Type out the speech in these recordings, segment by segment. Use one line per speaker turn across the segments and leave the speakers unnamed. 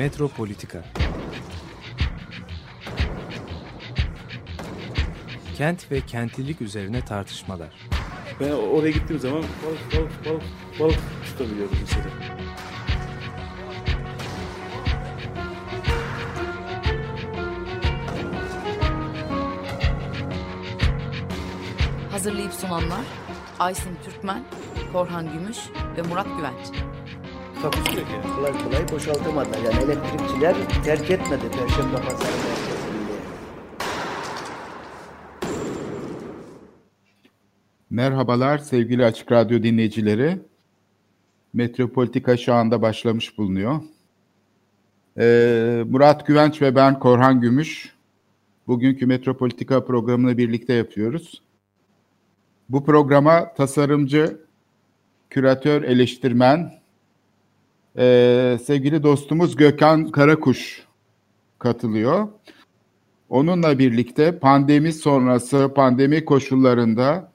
Metropolitika Kent ve kentlilik üzerine tartışmalar.
Ben oraya gittiğim zaman balık balık balık balık tutabiliyordum mesela.
Hazırlayıp sunanlar Aysin Türkmen, Korhan Gümüş ve Murat Güvenç.
Takusuyor yani.
kolay kolay boşaltamadılar. Yani elektrikçiler terk etmedi Perşembe Pazarı merkezinde.
Merhabalar sevgili Açık Radyo dinleyicileri. Metropolitika şu anda başlamış bulunuyor. Ee, Murat Güvenç ve ben Korhan Gümüş. Bugünkü Metropolitika programını birlikte yapıyoruz. Bu programa tasarımcı, küratör, eleştirmen, ee, sevgili dostumuz Gökhan Karakuş katılıyor. Onunla birlikte pandemi sonrası, pandemi koşullarında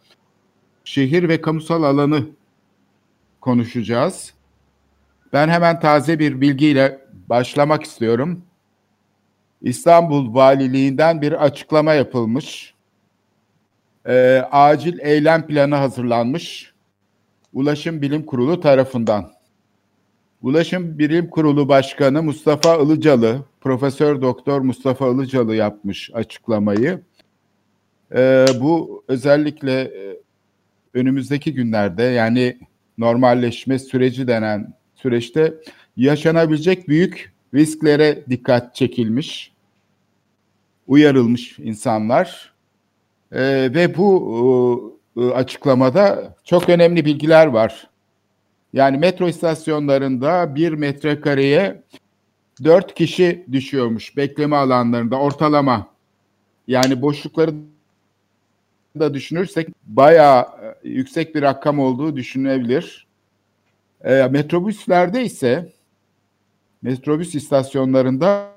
şehir ve kamusal alanı konuşacağız. Ben hemen taze bir bilgiyle başlamak istiyorum. İstanbul Valiliğinden bir açıklama yapılmış. Ee, acil eylem planı hazırlanmış. Ulaşım Bilim Kurulu tarafından. Ulaşım Bilim Kurulu Başkanı Mustafa Ilıcalı, Profesör Doktor Mustafa Ilıcalı yapmış açıklamayı. Ee, bu özellikle e, önümüzdeki günlerde yani normalleşme süreci denen süreçte yaşanabilecek büyük risklere dikkat çekilmiş, uyarılmış insanlar Ee, ve bu e, açıklamada çok önemli bilgiler var. Yani metro istasyonlarında bir metrekareye dört kişi düşüyormuş bekleme alanlarında ortalama. Yani boşlukları da düşünürsek bayağı e, yüksek bir rakam olduğu düşünülebilir. E, metrobüslerde ise metrobüs istasyonlarında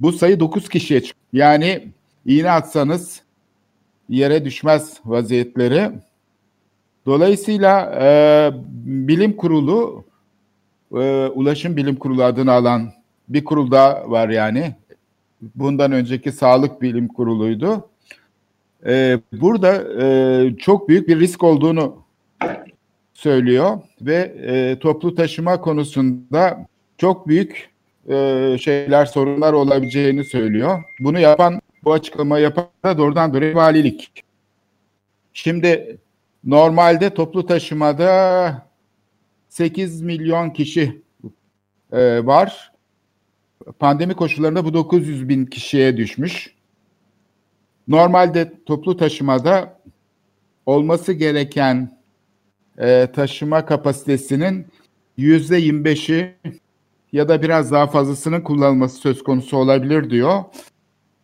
bu sayı 9 kişiye çıkıyor. Yani iğne atsanız yere düşmez vaziyetleri. Dolayısıyla e, bilim kurulu, e, ulaşım bilim kurulu adını alan bir kurul daha var yani. Bundan önceki sağlık bilim kuruluydu. E, burada e, çok büyük bir risk olduğunu söylüyor ve e, toplu taşıma konusunda çok büyük e, şeyler, sorunlar olabileceğini söylüyor. Bunu yapan, bu açıklamayı yapan da doğrudan doğruya valilik. Şimdi Normalde toplu taşımada 8 milyon kişi e, var. Pandemi koşullarında bu 900 bin kişiye düşmüş. Normalde toplu taşımada olması gereken e, taşıma kapasitesinin yüzde 25'i ya da biraz daha fazlasının kullanılması söz konusu olabilir diyor.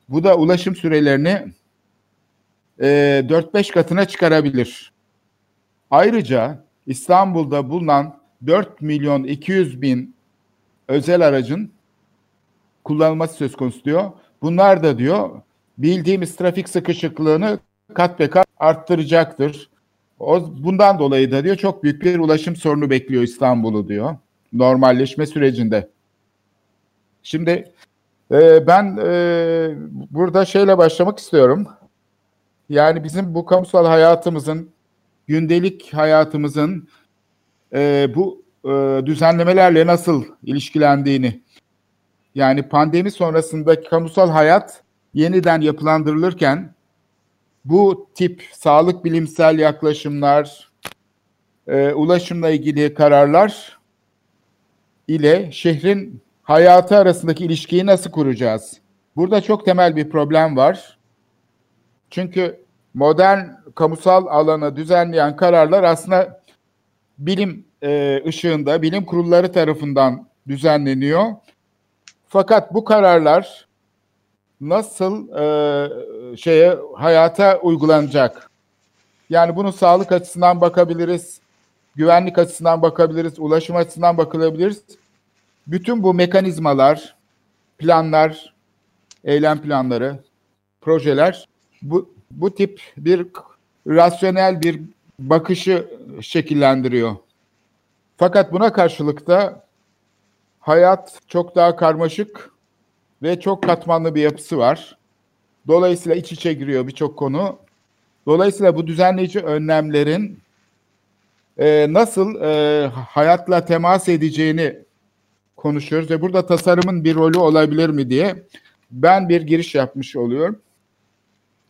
Bu da ulaşım sürelerini e, 4-5 katına çıkarabilir. Ayrıca İstanbul'da bulunan 4 milyon 200 bin özel aracın kullanılması söz konusu diyor. Bunlar da diyor bildiğimiz trafik sıkışıklığını kat be kat arttıracaktır. O, bundan dolayı da diyor çok büyük bir ulaşım sorunu bekliyor İstanbul'u diyor normalleşme sürecinde. Şimdi e, ben e, burada şeyle başlamak istiyorum. Yani bizim bu kamusal hayatımızın gündelik hayatımızın e, bu e, düzenlemelerle nasıl ilişkilendiğini yani pandemi sonrasındaki kamusal hayat yeniden yapılandırılırken bu tip sağlık bilimsel yaklaşımlar, e, ulaşımla ilgili kararlar ile şehrin hayatı arasındaki ilişkiyi nasıl kuracağız? Burada çok temel bir problem var. Çünkü modern kamusal alanı düzenleyen kararlar aslında bilim e, ışığında, bilim kurulları tarafından düzenleniyor. Fakat bu kararlar nasıl e, şeye hayata uygulanacak? Yani bunu sağlık açısından bakabiliriz, güvenlik açısından bakabiliriz, ulaşım açısından bakılabiliriz. Bütün bu mekanizmalar, planlar, eylem planları, projeler bu bu tip bir rasyonel bir bakışı şekillendiriyor. Fakat buna karşılık da hayat çok daha karmaşık ve çok katmanlı bir yapısı var. Dolayısıyla iç içe giriyor birçok konu. Dolayısıyla bu düzenleyici önlemlerin e, nasıl e, hayatla temas edeceğini konuşuyoruz ve burada tasarımın bir rolü olabilir mi diye ben bir giriş yapmış oluyorum.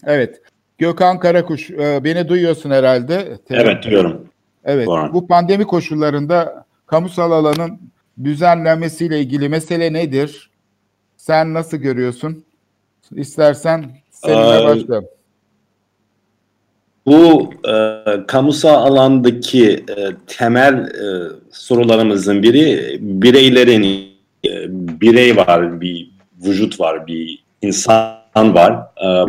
Evet. Gökhan Karakuş, e, beni duyuyorsun herhalde.
Evet, duyuyorum.
Evet,
Doğru.
bu pandemi koşullarında kamusal alanın düzenlenmesiyle ilgili mesele nedir? Sen nasıl görüyorsun? İstersen seninle
Ee,
başlayalım.
Bu e, kamusal alandaki e, temel e, sorularımızın biri bireylerin e, birey var, bir vücut var, bir insan var. E,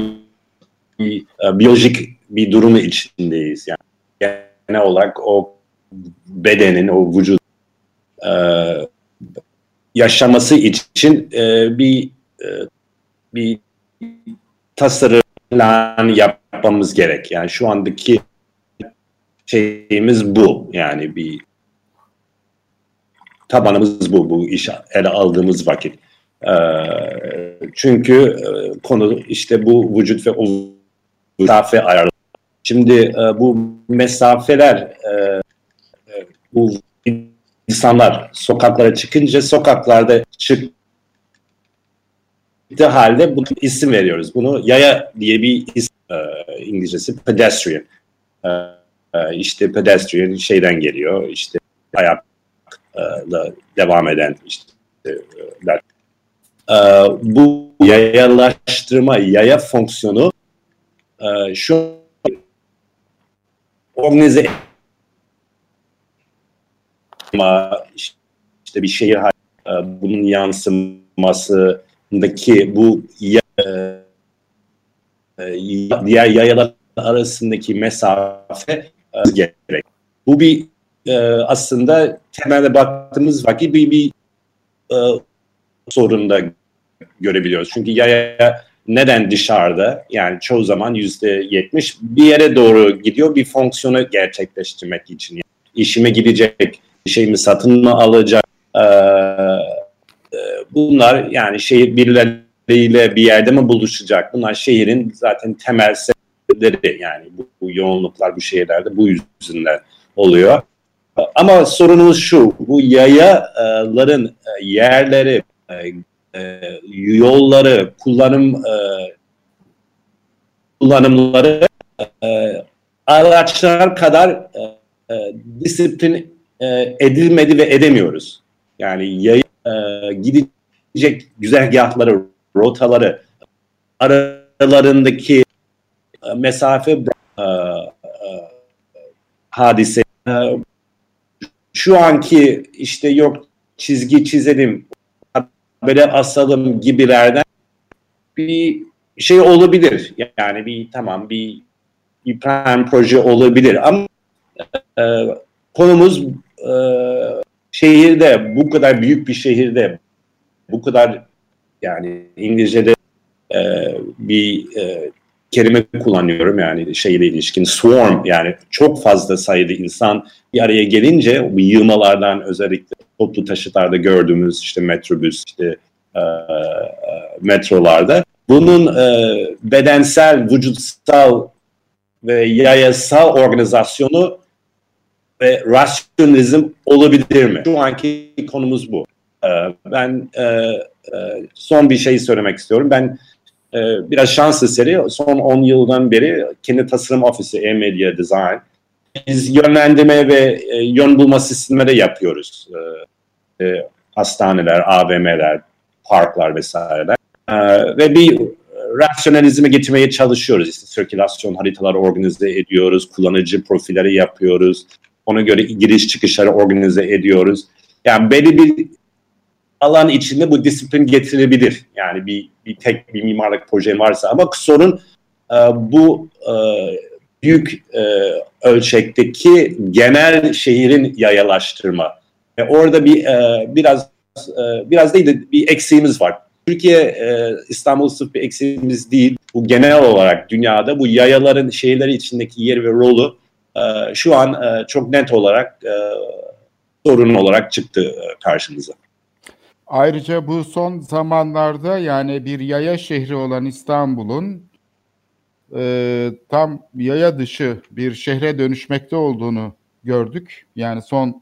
bir e, biyolojik bir durumu içindeyiz. Yani genel olarak o bedenin, o vücut e, yaşaması için e, bir e, bir tasarım yapmamız gerek. Yani şu andaki şeyimiz bu. Yani bir tabanımız bu. Bu iş ele aldığımız vakit. Ee, çünkü e, konu işte bu vücut ve o mesafe ayarlı. Şimdi e, bu mesafeler e, e, bu insanlar sokaklara çıkınca sokaklarda çık çıktığı halde bunu isim veriyoruz. Bunu yaya diye bir isim e, İngilizcesi pedestrian. E, e, işte pedestrian şeyden geliyor. İşte ayakla devam eden işte e. E, bu yayalaştırma, yaya fonksiyonu e, şu organize işte bir şehir e, bunun yansımasındaki bu ya, e, diğer yayalar arasındaki mesafe e, gerek. Bu bir e, aslında temelde baktığımız vakit bir, bir e, sorunda görebiliyoruz. Çünkü yaya neden dışarıda? Yani çoğu zaman yüzde yetmiş bir yere doğru gidiyor. Bir fonksiyonu gerçekleştirmek için. Yani işime gidecek, bir şey mi satın mı alacak? Ee, bunlar yani şehir birileriyle bir yerde mi buluşacak? Bunlar şehrin zaten temel sebepleri. Yani bu, bu yoğunluklar bu şehirlerde bu yüzünden oluyor. Ama sorunumuz şu bu yayaların yerleri yolları kullanım kullanımları araçlar kadar disiplin e, edilmedi ve edemiyoruz. Yani yayın e, gidecek güzergahları, rotaları, aralarındaki e, mesafe e, e, hadise e, şu anki işte yok çizgi çizelim, habere asalım gibilerden bir şey olabilir. Yani bir tamam bir plan proje olabilir ama e, konumuz e, şehirde bu kadar büyük bir şehirde bu kadar yani İngilizce'de e, bir e, kelime kullanıyorum yani şeyle ilişkin swarm yani çok fazla sayıda insan bir araya gelince bu yığmalardan özellikle toplu taşıtlarda gördüğümüz işte metrobüs işte e, e, metrolarda bunun e, bedensel, vücutsal ve yayasal organizasyonu ve rasyonalizm olabilir mi? Şu anki konumuz bu. Ee, ben e, e, son bir şey söylemek istiyorum. Ben e, biraz şans eseri son 10 yıldan beri kendi tasarım ofisi e-media design biz yönlendirme ve yön bulma sistemleri yapıyoruz. hastaneler, AVM'ler, parklar vesaireler. ve bir rasyonalizme getirmeye çalışıyoruz. İşte sirkülasyon haritaları organize ediyoruz, kullanıcı profilleri yapıyoruz, ona göre giriş çıkışları organize ediyoruz. Yani belli bir alan içinde bu disiplin getirebilir. Yani bir, bir tek bir mimarlık proje varsa ama sorun e, bu e, büyük e, ölçekteki genel şehrin yayalaştırma. E, orada bir e, biraz e, biraz değil de bir eksiğimiz var. Türkiye e, İstanbul sırf bir eksiğimiz değil. Bu genel olarak dünyada bu yayaların şehirleri içindeki yeri ve rolü e, şu an e, çok net olarak e, sorun olarak çıktı e, karşımıza.
Ayrıca bu son zamanlarda yani bir yaya şehri olan İstanbul'un e, tam yaya dışı bir şehre dönüşmekte olduğunu gördük. Yani son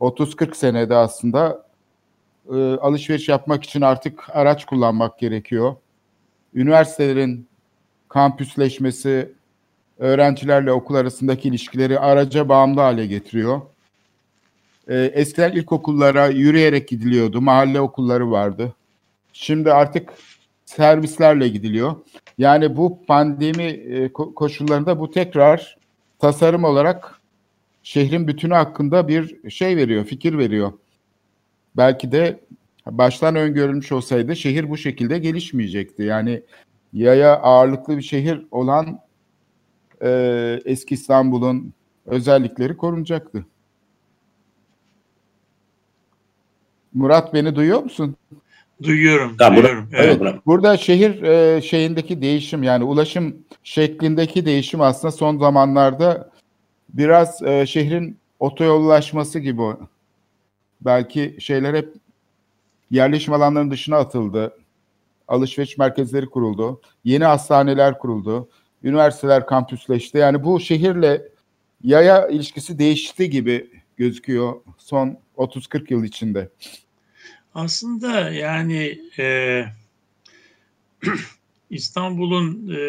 30-40 senede aslında e, alışveriş yapmak için artık araç kullanmak gerekiyor. Üniversitelerin kampüsleşmesi öğrencilerle okul arasındaki ilişkileri araca bağımlı hale getiriyor. E, eskiden ilkokullara yürüyerek gidiliyordu. Mahalle okulları vardı. Şimdi artık servislerle gidiliyor. Yani bu pandemi e, koşullarında bu tekrar tasarım olarak şehrin bütünü hakkında bir şey veriyor, fikir veriyor. Belki de baştan öngörülmüş olsaydı şehir bu şekilde gelişmeyecekti. Yani yaya ağırlıklı bir şehir olan e, eski İstanbul'un özellikleri korunacaktı. Murat beni duyuyor musun?
Duyuyorum.
Tamam,
duyuyorum.
Evet. evet. Burada şehir e, şeyindeki değişim yani ulaşım şeklindeki değişim aslında son zamanlarda biraz e, şehrin otoyollaşması gibi belki şeyler hep yerleşim alanlarının dışına atıldı. Alışveriş merkezleri kuruldu. Yeni hastaneler kuruldu. Üniversiteler kampüsleşti. Yani bu şehirle yaya ilişkisi değişti gibi gözüküyor son 30-40 yıl içinde.
Aslında yani e, İstanbul'un e,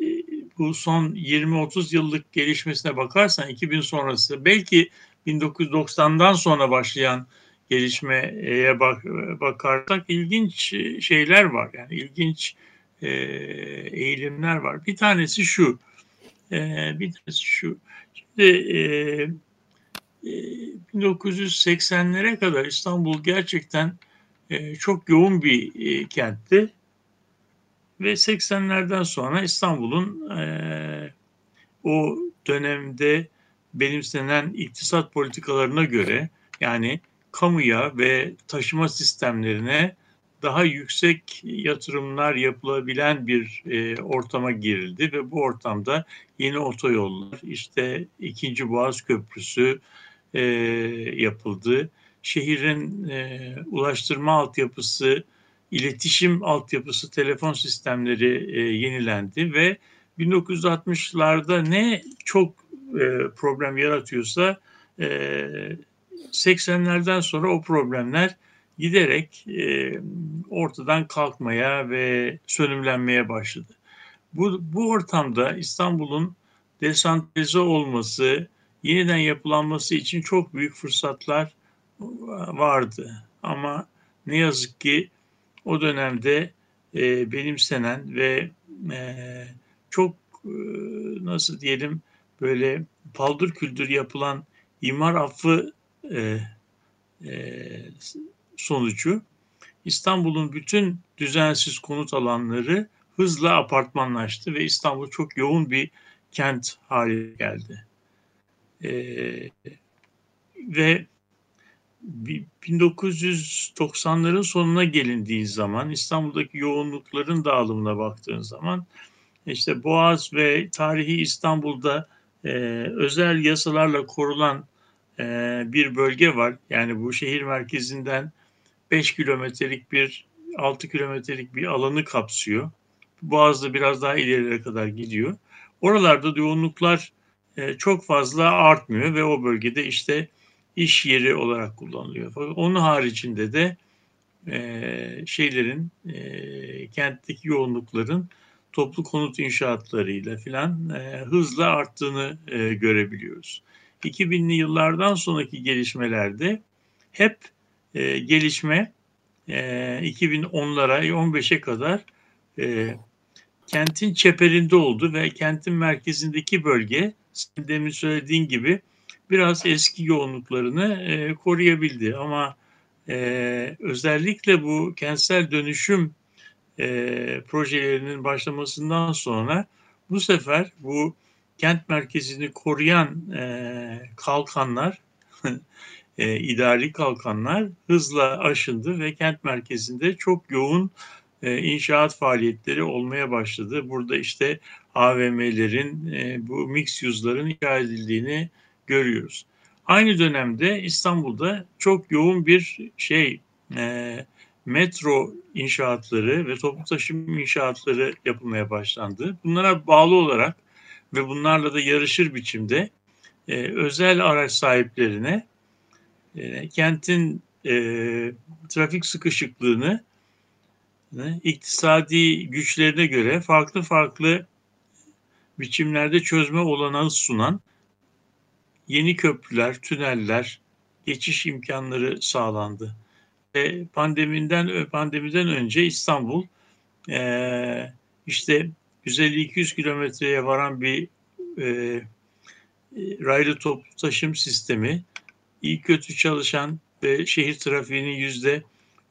e bu son 20-30 yıllık gelişmesine bakarsan 2000 sonrası belki 1990'dan sonra başlayan gelişmeye bak, bakarsak ilginç şeyler var. Yani ilginç e, eğilimler var. Bir tanesi şu. E, bir tanesi şu. Şimdi e, 1980'lere ee, kadar İstanbul gerçekten e, çok yoğun bir e, kentti. Ve 80'lerden sonra İstanbul'un e, o dönemde benimsenen iktisat politikalarına göre yani kamuya ve taşıma sistemlerine daha yüksek yatırımlar yapılabilen bir e, ortama girildi ve bu ortamda yeni otoyollar, işte ikinci Boğaz Köprüsü, e, yapıldı. Şehrin e, ulaştırma altyapısı, iletişim altyapısı, telefon sistemleri e, yenilendi ve 1960'larda ne çok e, problem yaratıyorsa e, 80'lerden sonra o problemler giderek e, ortadan kalkmaya ve sönümlenmeye başladı. Bu, bu ortamda İstanbul'un desantralize olması, yeniden yapılanması için çok büyük fırsatlar vardı. Ama ne yazık ki o dönemde e, benimsenen ve e, çok e, nasıl diyelim böyle paldır küldür yapılan imar affı e, e, sonucu İstanbul'un bütün düzensiz konut alanları hızla apartmanlaştı ve İstanbul çok yoğun bir kent haline geldi. Ee, ve 1990'ların sonuna gelindiği zaman İstanbul'daki yoğunlukların dağılımına baktığın zaman işte Boğaz ve tarihi İstanbul'da e, özel yasalarla korulan e, bir bölge var. Yani bu şehir merkezinden 5 kilometrelik bir 6 kilometrelik bir alanı kapsıyor. Boğaz'da biraz daha ilerilere kadar gidiyor. Oralarda yoğunluklar çok fazla artmıyor ve o bölgede işte iş yeri olarak kullanılıyor. Onun haricinde de e, şeylerin e, kentteki yoğunlukların toplu konut inşaatlarıyla filan e, hızla arttığını e, görebiliyoruz. 2000'li yıllardan sonraki gelişmelerde hep e, gelişme e, 2010'lara 15'e kadar e, kentin çeperinde oldu ve kentin merkezindeki bölge demin söylediğin gibi biraz eski yoğunluklarını e, koruyabildi. Ama e, özellikle bu kentsel dönüşüm e, projelerinin başlamasından sonra bu sefer bu kent merkezini koruyan e, kalkanlar, e, idari kalkanlar hızla aşındı ve kent merkezinde çok yoğun e, inşaat faaliyetleri olmaya başladı. Burada işte AVM'lerin, e, bu mix use'ların inşa edildiğini görüyoruz. Aynı dönemde İstanbul'da çok yoğun bir şey e, metro inşaatları ve toplu taşıma inşaatları yapılmaya başlandı. Bunlara bağlı olarak ve bunlarla da yarışır biçimde e, özel araç sahiplerine kentin trafik sıkışıklığını iktisadi güçlerine göre farklı farklı biçimlerde çözme olanağı sunan yeni köprüler, tüneller, geçiş imkanları sağlandı. E, pandemiden pandemiden önce İstanbul e, işte 150-200 kilometreye varan bir e, raylı toplu taşım sistemi iyi kötü çalışan ve şehir trafiğinin yüzde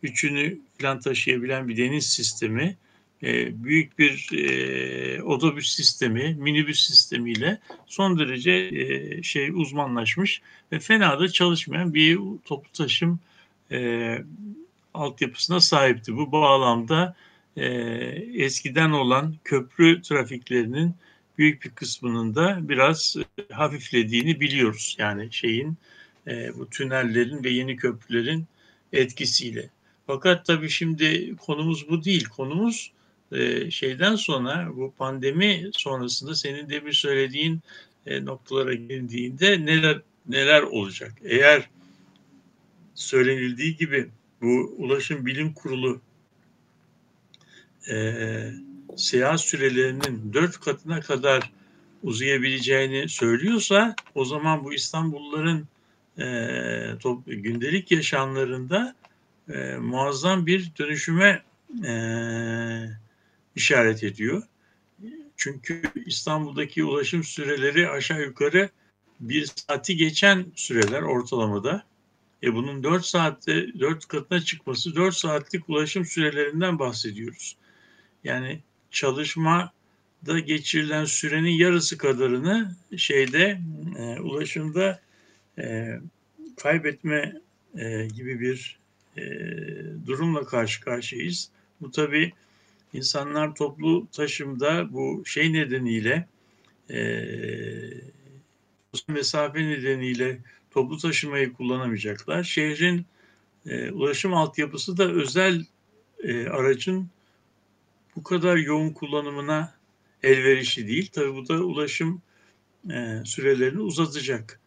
üçünü falan taşıyabilen bir deniz sistemi, e, büyük bir e, otobüs sistemi, minibüs sistemiyle son derece e, şey uzmanlaşmış ve fena da çalışmayan bir toplu taşım e, altyapısına sahipti. Bu bağlamda eskiden olan köprü trafiklerinin büyük bir kısmının da biraz hafiflediğini biliyoruz. Yani şeyin bu tünellerin ve yeni köprülerin etkisiyle. Fakat tabii şimdi konumuz bu değil. Konumuz e, şeyden sonra bu pandemi sonrasında senin de bir söylediğin e, noktalara geldiğinde neler neler olacak? Eğer söylenildiği gibi bu Ulaşım Bilim Kurulu e, seyahat sürelerinin dört katına kadar uzayabileceğini söylüyorsa o zaman bu İstanbulluların e, top, gündelik yaşamlarında e, muazzam bir dönüşüme e, işaret ediyor. Çünkü İstanbul'daki ulaşım süreleri aşağı yukarı bir saati geçen süreler ortalamada. E bunun 4 saatte 4 katına çıkması 4 saatlik ulaşım sürelerinden bahsediyoruz. Yani çalışmada geçirilen sürenin yarısı kadarını şeyde e, ulaşımda e, kaybetme e, gibi bir e, durumla karşı karşıyayız. Bu tabi insanlar toplu taşımda bu şey nedeniyle e, mesafe nedeniyle toplu taşımayı kullanamayacaklar. Şehrin e, ulaşım altyapısı da özel e, aracın bu kadar yoğun kullanımına elverişli değil. Tabi bu da ulaşım e, sürelerini uzatacak.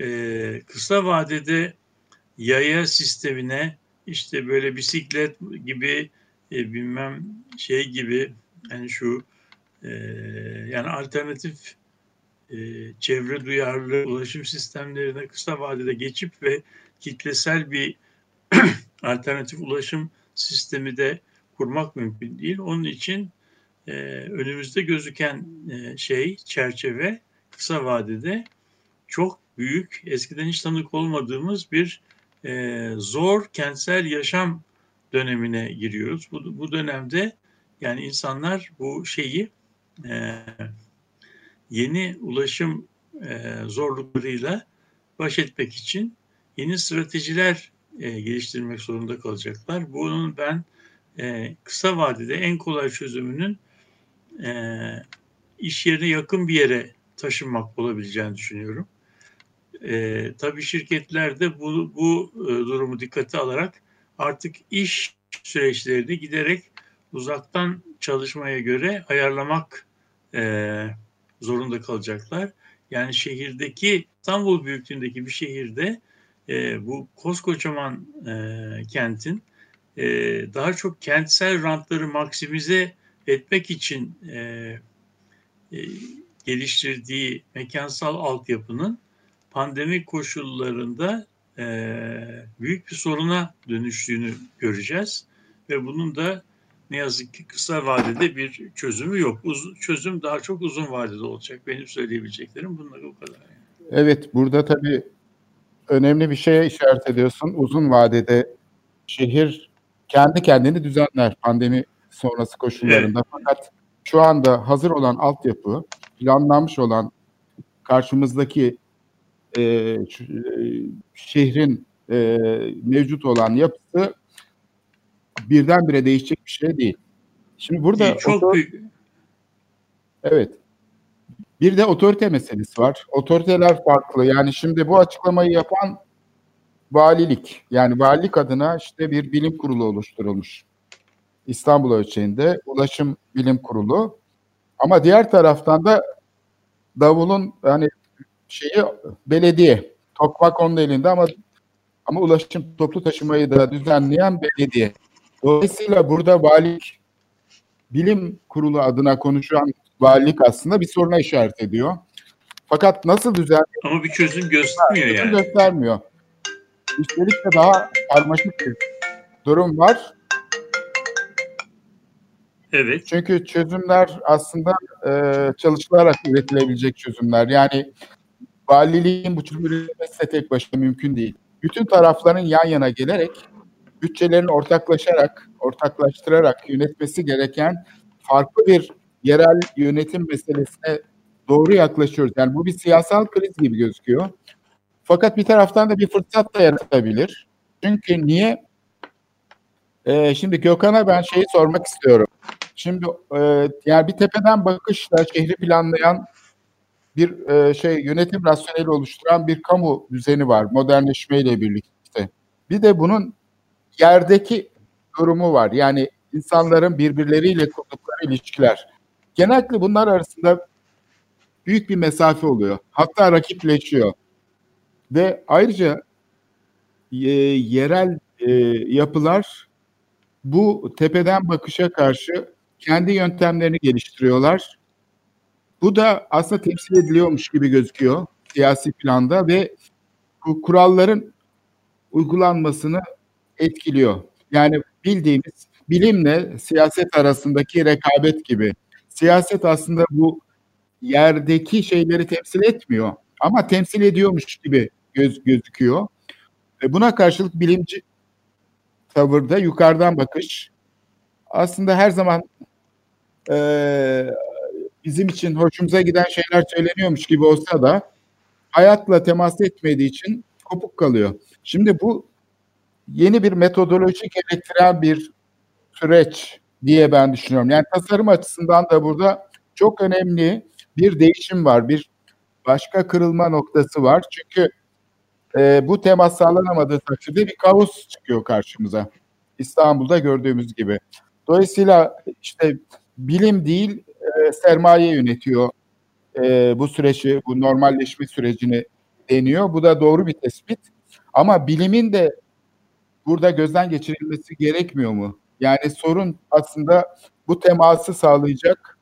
E, kısa vadede yaya sistemine işte böyle bisiklet gibi e, bilmem şey gibi yani şu e, yani alternatif e, çevre duyarlı ulaşım sistemlerine kısa vadede geçip ve kitlesel bir alternatif ulaşım sistemi de kurmak mümkün değil. Onun için e, önümüzde gözüken e, şey, çerçeve kısa vadede çok büyük, eskiden hiç tanık olmadığımız bir e, zor kentsel yaşam dönemine giriyoruz. Bu, bu dönemde yani insanlar bu şeyi e, yeni ulaşım e, zorluklarıyla baş etmek için yeni stratejiler e, geliştirmek zorunda kalacaklar. Bunun ben e, kısa vadede en kolay çözümünün e, iş yerine yakın bir yere taşınmak olabileceğini düşünüyorum. E, tabii şirketler de bu, bu e, durumu dikkate alarak artık iş süreçlerini giderek uzaktan çalışmaya göre ayarlamak e, zorunda kalacaklar. Yani şehirdeki İstanbul büyüklüğündeki bir şehirde e, bu koskocaman e, kentin e, daha çok kentsel rantları maksimize etmek için e, e, geliştirdiği mekansal altyapının pandemi koşullarında e, büyük bir soruna dönüştüğünü göreceğiz ve bunun da ne yazık ki kısa vadede bir çözümü yok. Uz, çözüm daha çok uzun vadede olacak. Benim söyleyebileceklerim bunlar o kadar. Yani.
Evet, burada tabii önemli bir şeye işaret ediyorsun. Uzun vadede şehir kendi kendini düzenler pandemi sonrası koşullarında. Evet. Fakat şu anda hazır olan altyapı, planlanmış olan karşımızdaki e, e, şehrin e, mevcut olan yapısı birdenbire değişecek bir şey değil. Şimdi burada
çok
oto,
büyük.
Evet. Bir de otorite meselesi var. Otoriteler farklı. Yani şimdi bu açıklamayı yapan valilik. Yani valilik adına işte bir bilim kurulu oluşturulmuş. İstanbul ölçeğinde Ulaşım Bilim Kurulu. Ama diğer taraftan da davulun hani şeyi belediye. Tokmak onun elinde ama ama ulaşım toplu taşımayı da düzenleyen belediye. Dolayısıyla burada valilik bilim kurulu adına konuşan valilik aslında bir soruna işaret ediyor. Fakat nasıl düzen
Ama bir çözüm göstermiyor
çözüm
yani.
göstermiyor. Üstelik de daha karmaşık bir durum var.
Evet.
Çünkü çözümler aslında e, çalışılarak üretilebilecek çözümler. Yani valiliğin bu çözüm üretmesi de tek başına mümkün değil. Bütün tarafların yan yana gelerek bütçelerini ortaklaşarak, ortaklaştırarak yönetmesi gereken farklı bir yerel yönetim meselesine doğru yaklaşıyoruz. Yani bu bir siyasal kriz gibi gözüküyor. Fakat bir taraftan da bir fırsat da yaratabilir. Çünkü niye? Ee, şimdi Gökhan'a ben şeyi sormak istiyorum. Şimdi e, yani bir tepeden bakışla şehri planlayan bir e, şey yönetim rasyoneli oluşturan bir kamu düzeni var modernleşmeyle birlikte. Bir de bunun yerdeki durumu var. Yani insanların birbirleriyle kurdukları ilişkiler. Genellikle bunlar arasında büyük bir mesafe oluyor. Hatta rakipleşiyor. Ve ayrıca e, yerel e, yapılar bu tepeden bakışa karşı kendi yöntemlerini geliştiriyorlar. Bu da aslında temsil ediliyormuş gibi gözüküyor siyasi planda ve bu kuralların uygulanmasını etkiliyor. Yani bildiğimiz bilimle siyaset arasındaki rekabet gibi. Siyaset aslında bu yerdeki şeyleri temsil etmiyor ama temsil ediyormuş gibi göz, gözüküyor. Ve buna karşılık bilimci tavırda yukarıdan bakış aslında her zaman e, bizim için hoşumuza giden şeyler söyleniyormuş gibi olsa da hayatla temas etmediği için kopuk kalıyor. Şimdi bu yeni bir metodoloji gerektiren bir süreç diye ben düşünüyorum. Yani tasarım açısından da burada çok önemli bir değişim var, bir başka kırılma noktası var. Çünkü e, bu temas sağlanamadığı takdirde bir kaos çıkıyor karşımıza. İstanbul'da gördüğümüz gibi. Dolayısıyla işte bilim değil e, sermaye yönetiyor e, bu süreci, bu normalleşme sürecini deniyor. Bu da doğru bir tespit. Ama bilimin de burada gözden geçirilmesi gerekmiyor mu? Yani sorun aslında bu teması sağlayacak,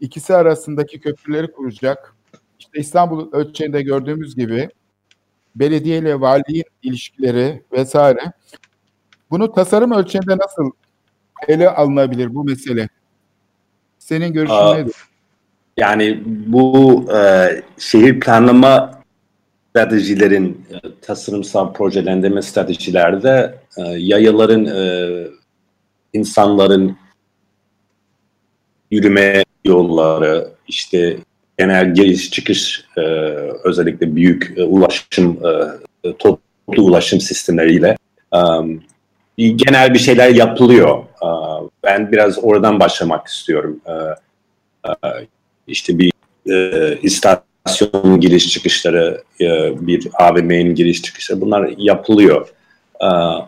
ikisi arasındaki köprüleri kuracak. İşte İstanbul ölçeğinde gördüğümüz gibi belediye ile valiliğin ilişkileri vesaire. Bunu tasarım ölçeğinde nasıl ele alınabilir bu mesele? Senin görüşün
Aa,
nedir?
Yani bu e, şehir planlama stratejilerin, e, tasarımsal projelendirme stratejilerde e, yayaların, e, insanların yürüme yolları, işte genel giriş çıkış e, özellikle büyük e, ulaşım, e, toplu ulaşım sistemleriyle e, genel bir şeyler yapılıyor. Ben biraz oradan başlamak istiyorum. İşte bir e, istasyon giriş çıkışları, e, bir AVM'nin giriş çıkışları bunlar yapılıyor.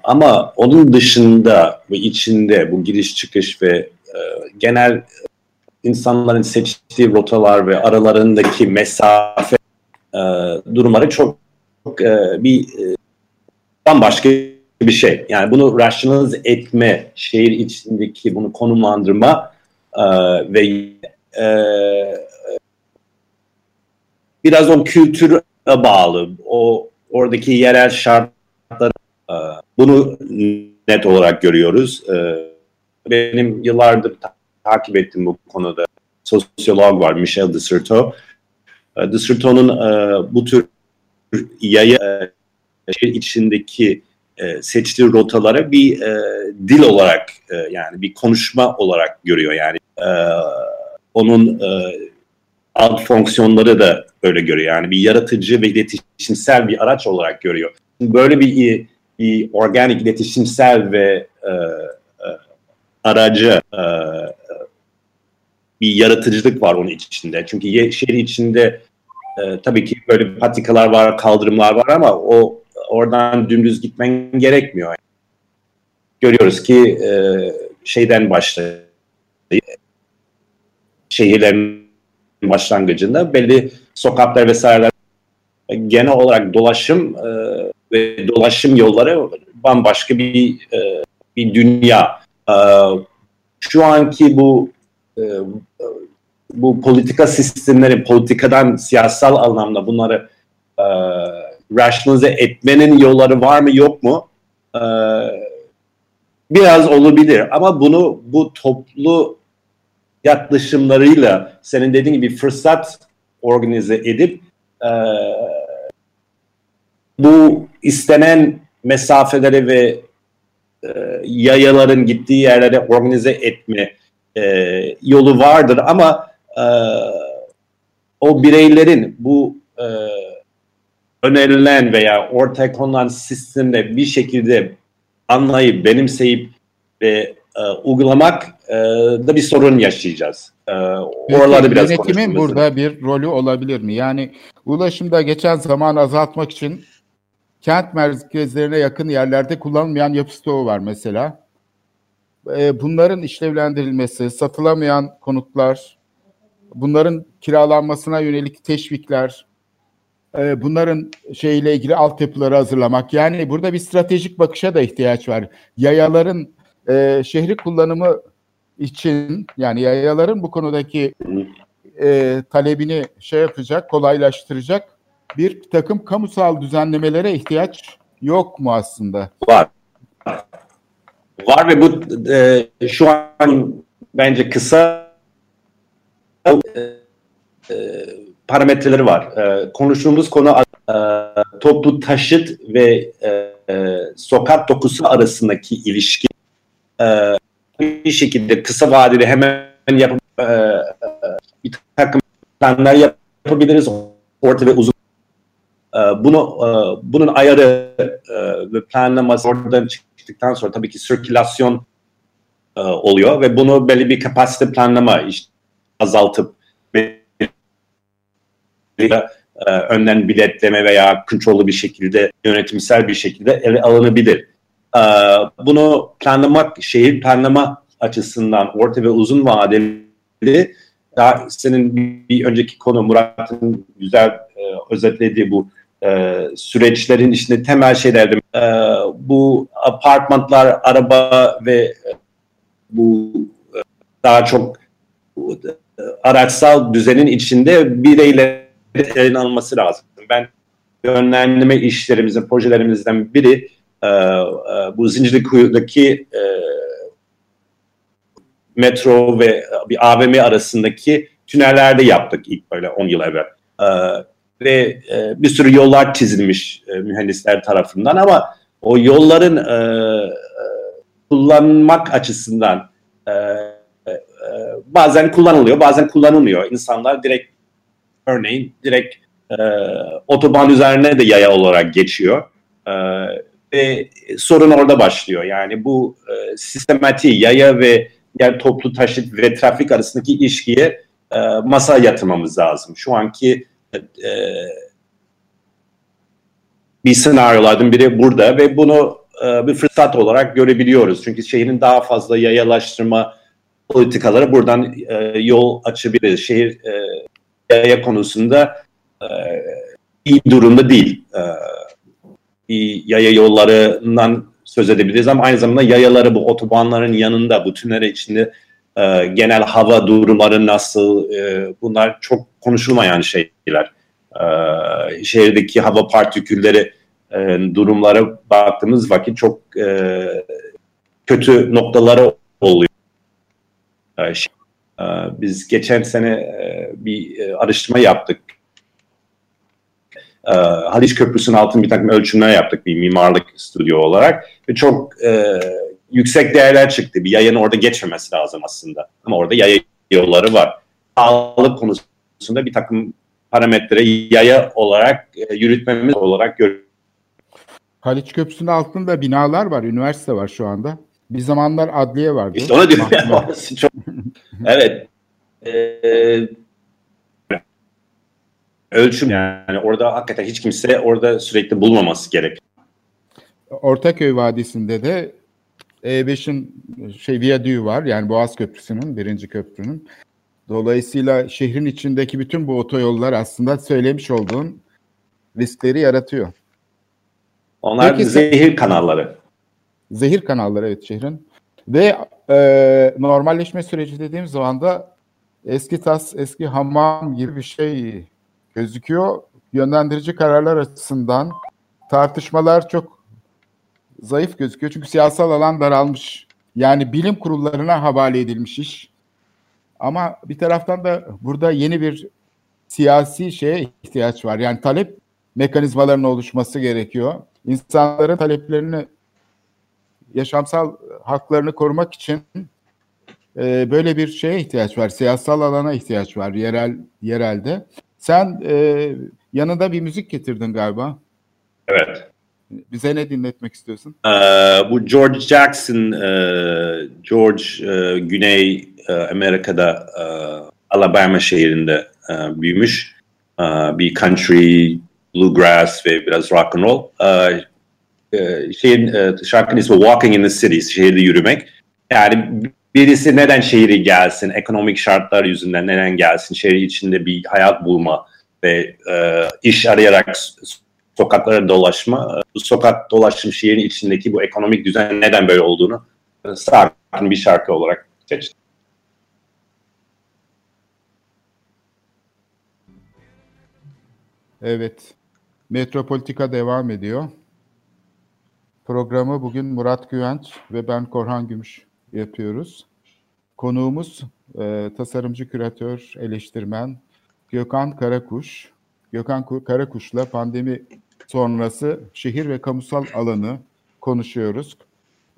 Ama onun dışında ve içinde bu giriş çıkış ve e, genel insanların seçtiği rotalar ve aralarındaki mesafe durumları çok, çok bir bambaşka bir şey. Yani bunu rasyonalize etme, şehir içindeki bunu konumlandırma e, ve e, biraz o kültüre bağlı, o oradaki yerel şartlar e, bunu net olarak görüyoruz. E, benim yıllardır takip ettim bu konuda. Sosyolog var Michel Desserteau. E, Desserteau'nun e, bu tür yaya e, içindeki e, seçtiği rotalara bir e, dil olarak e, yani bir konuşma olarak görüyor yani e, onun e, alt fonksiyonları da öyle görüyor yani bir yaratıcı ve iletişimsel bir araç olarak görüyor. Böyle bir, bir organik iletişimsel ve e, e, aracı e, bir yaratıcılık var onun içinde. Çünkü şehir içinde e, tabii ki böyle patikalar var, kaldırımlar var ama o oradan dümdüz gitmen gerekmiyor. Görüyoruz ki e, şeyden başlıyor. Şehirlerin başlangıcında belli sokaklar vesaireler genel olarak dolaşım e, ve dolaşım yolları bambaşka bir e, bir dünya. E, şu anki bu e, bu politika sistemleri, politikadan siyasal anlamda bunları e, rasyonize etmenin yolları var mı yok mu? E, biraz olabilir ama bunu bu toplu yaklaşımlarıyla senin dediğin gibi fırsat organize edip e, bu istenen mesafeleri ve e, yayaların gittiği yerlere organize etme e, yolu vardır ama o bireylerin bu e, önerilen veya ortaya konulan sistemde bir şekilde anlayıp benimseyip ve e, uygulamak e, da bir sorun yaşayacağız. E, oralarda biraz
yönetimin burada bir rolü olabilir mi? Yani ulaşımda geçen zaman azaltmak için kent merkezlerine yakın yerlerde kullanılmayan yapı stoğu var mesela. E, bunların işlevlendirilmesi, satılamayan konutlar, bunların kiralanmasına yönelik teşvikler, e, bunların şeyle ilgili altyapıları hazırlamak. Yani burada bir stratejik bakışa da ihtiyaç var. Yayaların e, şehri kullanımı için yani yayaların bu konudaki e, talebini şey yapacak, kolaylaştıracak bir takım kamusal düzenlemelere ihtiyaç yok mu aslında?
Var. Var ve bu e, şu an bence kısa e, e, parametreleri var. E, konuştuğumuz konu e, toplu taşıt ve e, e, sokak dokusu arasındaki ilişki e, bir şekilde kısa vadeli hemen yapıp e, e, bir takım planlar yapabiliriz. Orta ve uzun e, bunu e, bunun ayarı e, ve planlaması oradan çıktıktan sonra tabii ki sirkülasyon e, oluyor ve bunu belli bir kapasite planlama işte azaltıp e, önden biletleme veya kontrollü bir şekilde yönetimsel bir şekilde ele alınabilir. E, bunu planlamak, şehir planlama açısından orta ve uzun vadeli daha senin bir önceki konu Murat'ın güzel e, özetlediği bu e, süreçlerin içinde temel şeylerdi. E, bu apartmanlar, araba ve e, bu e, daha çok e, araçsal düzenin içinde bireylerin eline alınması lazım. Ben yönlendirme işlerimizin, projelerimizden biri e, e, bu Zincirlikuyu'daki e, metro ve bir AVM arasındaki tünellerde yaptık ilk böyle 10 yıl evvel. E, ve e, bir sürü yollar çizilmiş e, mühendisler tarafından ama o yolların e, e, kullanmak açısından e, e, bazen kullanılıyor, bazen kullanılmıyor. İnsanlar direkt örneğin direkt e, otoban üzerine de yaya olarak geçiyor. E, ve sorun orada başlıyor. Yani bu e, sistematiği yaya ve yer toplu taşıt ve trafik arasındaki ilişkiye e, masa yatırmamız lazım. Şu anki e, bir senaryolardan biri burada ve bunu e, bir fırsat olarak görebiliyoruz. Çünkü şehrin daha fazla yayalaştırma politikaları buradan e, yol açabilir. Şehir e, yaya konusunda e, iyi durumda değil. E, yaya yollarından söz edebiliriz ama aynı zamanda yayaları bu otobanların yanında, bu tünel içinde e, genel hava durumları nasıl, bunlar çok konuşulmayan şeyler. Şehirdeki hava partikülleri durumlara baktığımız vakit çok kötü noktaları oluyor. Şey, biz geçen sene e, bir e, araştırma yaptık. E, Haliç Köprüsü'nün altında bir takım ölçümler yaptık bir mimarlık stüdyo olarak ve çok e, yüksek değerler çıktı. Bir yayın orada geçmemesi lazım aslında. Ama orada yaya yolları var. Sağlık konusunda bir takım parametre yaya olarak yürütmemiz olarak görüyoruz.
Haliç Köprüsü'nün altında binalar var, üniversite var şu anda. Bir zamanlar adliye vardı.
İşte ona diyorum. çok, evet. e, ölçüm yani orada hakikaten hiç kimse orada sürekli bulmaması gerek.
Ortaköy Vadisi'nde de E5'in şey viyadüğü var. Yani Boğaz Köprüsü'nün, birinci köprünün. Dolayısıyla şehrin içindeki bütün bu otoyollar aslında söylemiş olduğun riskleri yaratıyor.
Onlar
Peki
zehir kanalları.
Zehir kanalları evet şehrin. Ve e, normalleşme süreci dediğim zaman da eski tas, eski hamam gibi bir şey gözüküyor. Yönlendirici kararlar açısından tartışmalar çok zayıf gözüküyor. Çünkü siyasal alan daralmış. Yani bilim kurullarına havale edilmiş iş. Ama bir taraftan da burada yeni bir siyasi şeye ihtiyaç var. Yani talep mekanizmalarının oluşması gerekiyor. İnsanların taleplerini yaşamsal haklarını korumak için e, böyle bir şeye ihtiyaç var. Siyasal alana ihtiyaç var yerel yerelde. Sen e, yanında bir müzik getirdin galiba.
Evet.
Bize ne dinletmek istiyorsun?
Ee, bu George Jackson, e, George e, Güney e, Amerika'da e, Alabama şehrinde e, büyümüş. E, bir country, bluegrass ve biraz rock and roll. E, e, şeyin e, şarkının ismi Walking in the City, şehirde yürümek. Yani birisi neden şehri gelsin, ekonomik şartlar yüzünden neden gelsin, şehir içinde bir hayat bulma ve e, iş arayarak sokaklara dolaşma. Bu sokak dolaşım şehrin içindeki bu ekonomik düzen neden böyle olduğunu e, sakin bir şarkı olarak seçtim.
Evet. Metropolitika devam ediyor. Programı bugün Murat Güvenç ve ben Korhan Gümüş yapıyoruz. Konuğumuz e, tasarımcı, küratör, eleştirmen Gökhan Karakuş. Gökhan Ku- Karakuş'la pandemi sonrası şehir ve kamusal alanı konuşuyoruz.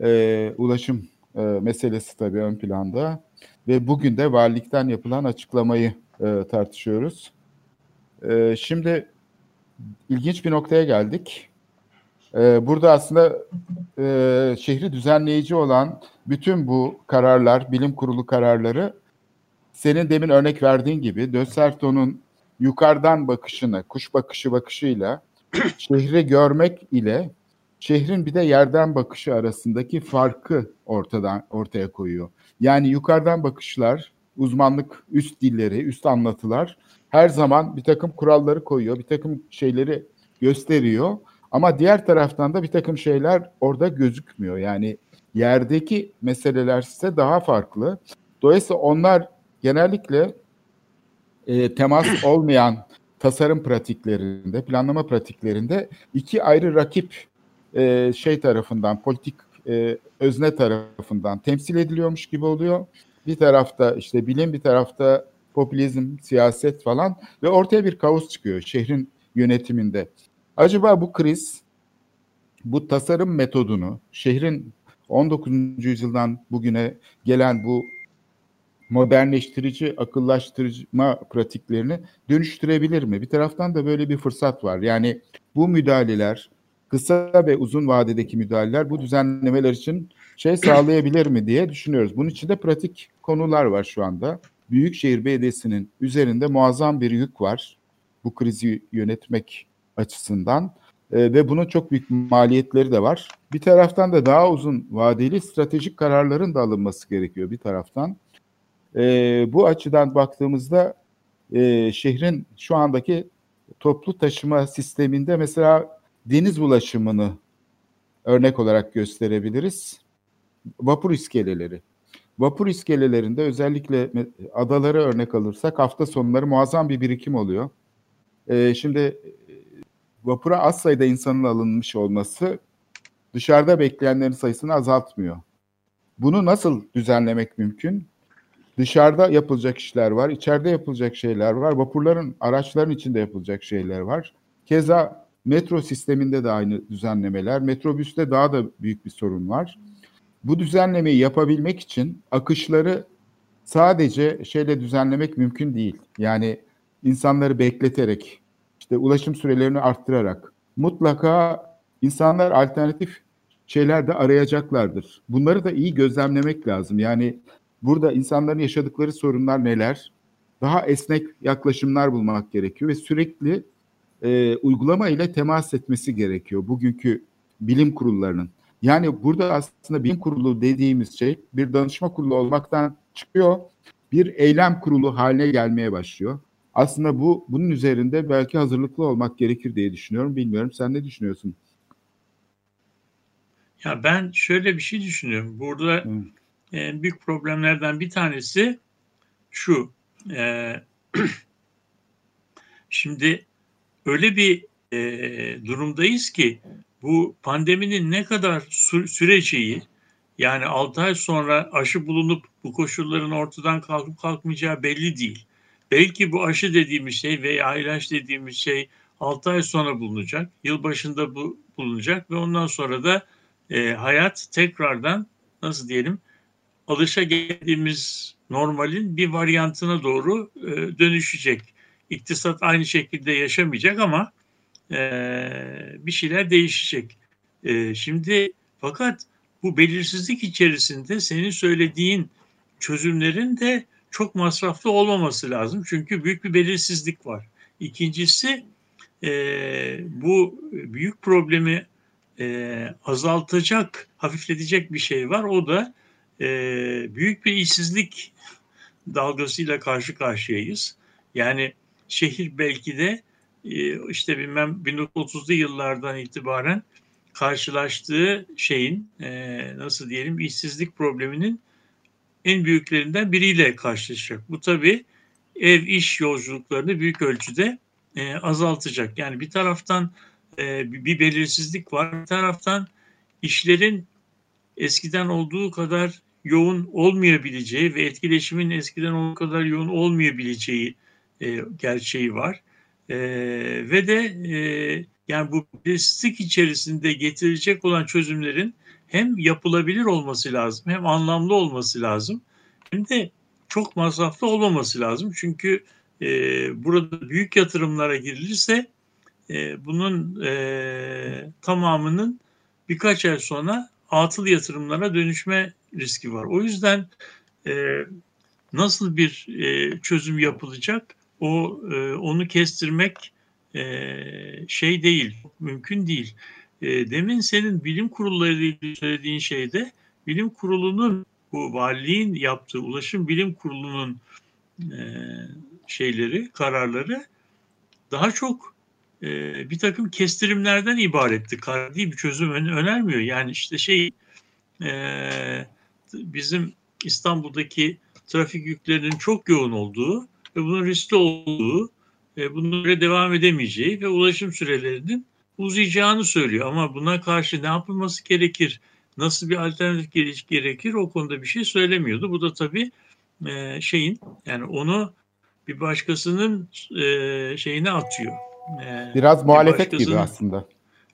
E, ulaşım e, meselesi tabii ön planda ve bugün de valilikten yapılan açıklamayı e, tartışıyoruz. E, şimdi ilginç bir noktaya geldik. Ee, burada aslında e, şehri düzenleyici olan bütün bu kararlar, bilim kurulu kararları senin demin örnek verdiğin gibi Dösserto'nun yukarıdan bakışını, kuş bakışı bakışıyla şehri görmek ile şehrin bir de yerden bakışı arasındaki farkı ortadan ortaya koyuyor. Yani yukarıdan bakışlar, uzmanlık, üst dilleri, üst anlatılar her zaman bir takım kuralları koyuyor, bir takım şeyleri gösteriyor. Ama diğer taraftan da bir takım şeyler orada gözükmüyor. Yani yerdeki meseleler ise daha farklı. Dolayısıyla onlar genellikle e, temas olmayan tasarım pratiklerinde, planlama pratiklerinde iki ayrı rakip e, şey tarafından, politik e, özne tarafından temsil ediliyormuş gibi oluyor. Bir tarafta işte bilim, bir tarafta popülizm, siyaset falan ve ortaya bir kaos çıkıyor şehrin yönetiminde. Acaba bu kriz bu tasarım metodunu şehrin 19. yüzyıldan bugüne gelen bu modernleştirici, akıllaştırma pratiklerini dönüştürebilir mi? Bir taraftan da böyle bir fırsat var. Yani bu müdahaleler, kısa ve uzun vadedeki müdahaleler bu düzenlemeler için şey sağlayabilir mi diye düşünüyoruz. Bunun için de pratik konular var şu anda. Büyükşehir Belediyesi'nin üzerinde muazzam bir yük var bu krizi yönetmek açısından E, ve bunun çok büyük maliyetleri de var. Bir taraftan da daha uzun vadeli stratejik kararların da alınması gerekiyor bir taraftan. E, bu açıdan baktığımızda e, şehrin şu andaki toplu taşıma sisteminde mesela deniz ulaşımını örnek olarak gösterebiliriz. Vapur iskeleleri. Vapur iskelelerinde özellikle adaları örnek alırsak hafta sonları muazzam bir birikim oluyor. Ee, şimdi vapura az sayıda insanın alınmış olması dışarıda bekleyenlerin sayısını azaltmıyor. Bunu nasıl düzenlemek mümkün? Dışarıda yapılacak işler var, içeride yapılacak şeyler var, vapurların, araçların içinde yapılacak şeyler var. Keza metro sisteminde de aynı düzenlemeler, metrobüste daha da büyük bir sorun var. Bu düzenlemeyi yapabilmek için akışları sadece şeyle düzenlemek mümkün değil. Yani insanları bekleterek, işte ulaşım sürelerini arttırarak mutlaka insanlar alternatif şeyler de arayacaklardır. Bunları da iyi gözlemlemek lazım. Yani burada insanların yaşadıkları sorunlar neler? Daha esnek yaklaşımlar bulmak gerekiyor ve sürekli e, uygulama ile temas etmesi gerekiyor bugünkü bilim kurullarının. Yani burada aslında bilim kurulu dediğimiz şey bir danışma kurulu olmaktan çıkıyor, bir eylem kurulu haline gelmeye başlıyor. Aslında bu bunun üzerinde belki hazırlıklı olmak gerekir diye düşünüyorum. Bilmiyorum sen ne düşünüyorsun?
Ya ben şöyle bir şey düşünüyorum. Burada hmm. en büyük problemlerden bir tanesi şu. E, şimdi öyle bir e, durumdayız ki bu pandeminin ne kadar sü- süreceği yani 6 ay sonra aşı bulunup bu koşulların ortadan kalkıp kalkmayacağı belli değil. Belki bu aşı dediğimiz şey veya ilaç dediğimiz şey 6 ay sonra bulunacak. Yılbaşında bu bulunacak ve ondan sonra da e, hayat tekrardan nasıl diyelim alışa geldiğimiz normalin bir varyantına doğru e, dönüşecek. İktisat aynı şekilde yaşamayacak ama e, bir şeyler değişecek. E, şimdi fakat bu belirsizlik içerisinde senin söylediğin çözümlerin de çok masraflı olmaması lazım. Çünkü büyük bir belirsizlik var. İkincisi e, bu büyük problemi e, azaltacak, hafifletecek bir şey var. O da e, büyük bir işsizlik dalgasıyla karşı karşıyayız. Yani şehir belki de e, işte bilmem 1930'lu yıllardan itibaren karşılaştığı şeyin e, nasıl diyelim işsizlik probleminin en büyüklerinden biriyle karşılaşacak. Bu tabii ev iş yolculuklarını büyük ölçüde e, azaltacak. Yani bir taraftan e, bir belirsizlik var, bir taraftan işlerin eskiden olduğu kadar yoğun olmayabileceği ve etkileşimin eskiden olduğu kadar yoğun olmayabileceği e, gerçeği var. E, ve de e, yani bu belirsizlik içerisinde getirecek olan çözümlerin hem yapılabilir olması lazım hem anlamlı olması lazım hem de çok masraflı olmaması lazım. Çünkü e, burada büyük yatırımlara girilirse e, bunun e, tamamının birkaç ay sonra atıl yatırımlara dönüşme riski var. O yüzden e, nasıl bir e, çözüm yapılacak o e, onu kestirmek e, şey değil, mümkün değil. E, demin senin bilim kurulları ile söylediğin şeyde bilim kurulunun bu valiliğin yaptığı ulaşım bilim kurulunun e, şeyleri, kararları daha çok e, bir takım kestirimlerden ibaretti. Karar değil bir çözüm önermiyor. Yani işte şey e, bizim İstanbul'daki trafik yüklerinin çok yoğun olduğu ve bunun riskli olduğu, e, bunun devam edemeyeceği ve ulaşım sürelerinin uzayacağını söylüyor. Ama buna karşı ne yapılması gerekir, nasıl bir alternatif gerekir o konuda bir şey söylemiyordu. Bu da tabii e, şeyin yani onu bir başkasının e, şeyine atıyor.
E, Biraz muhalefet gibi aslında.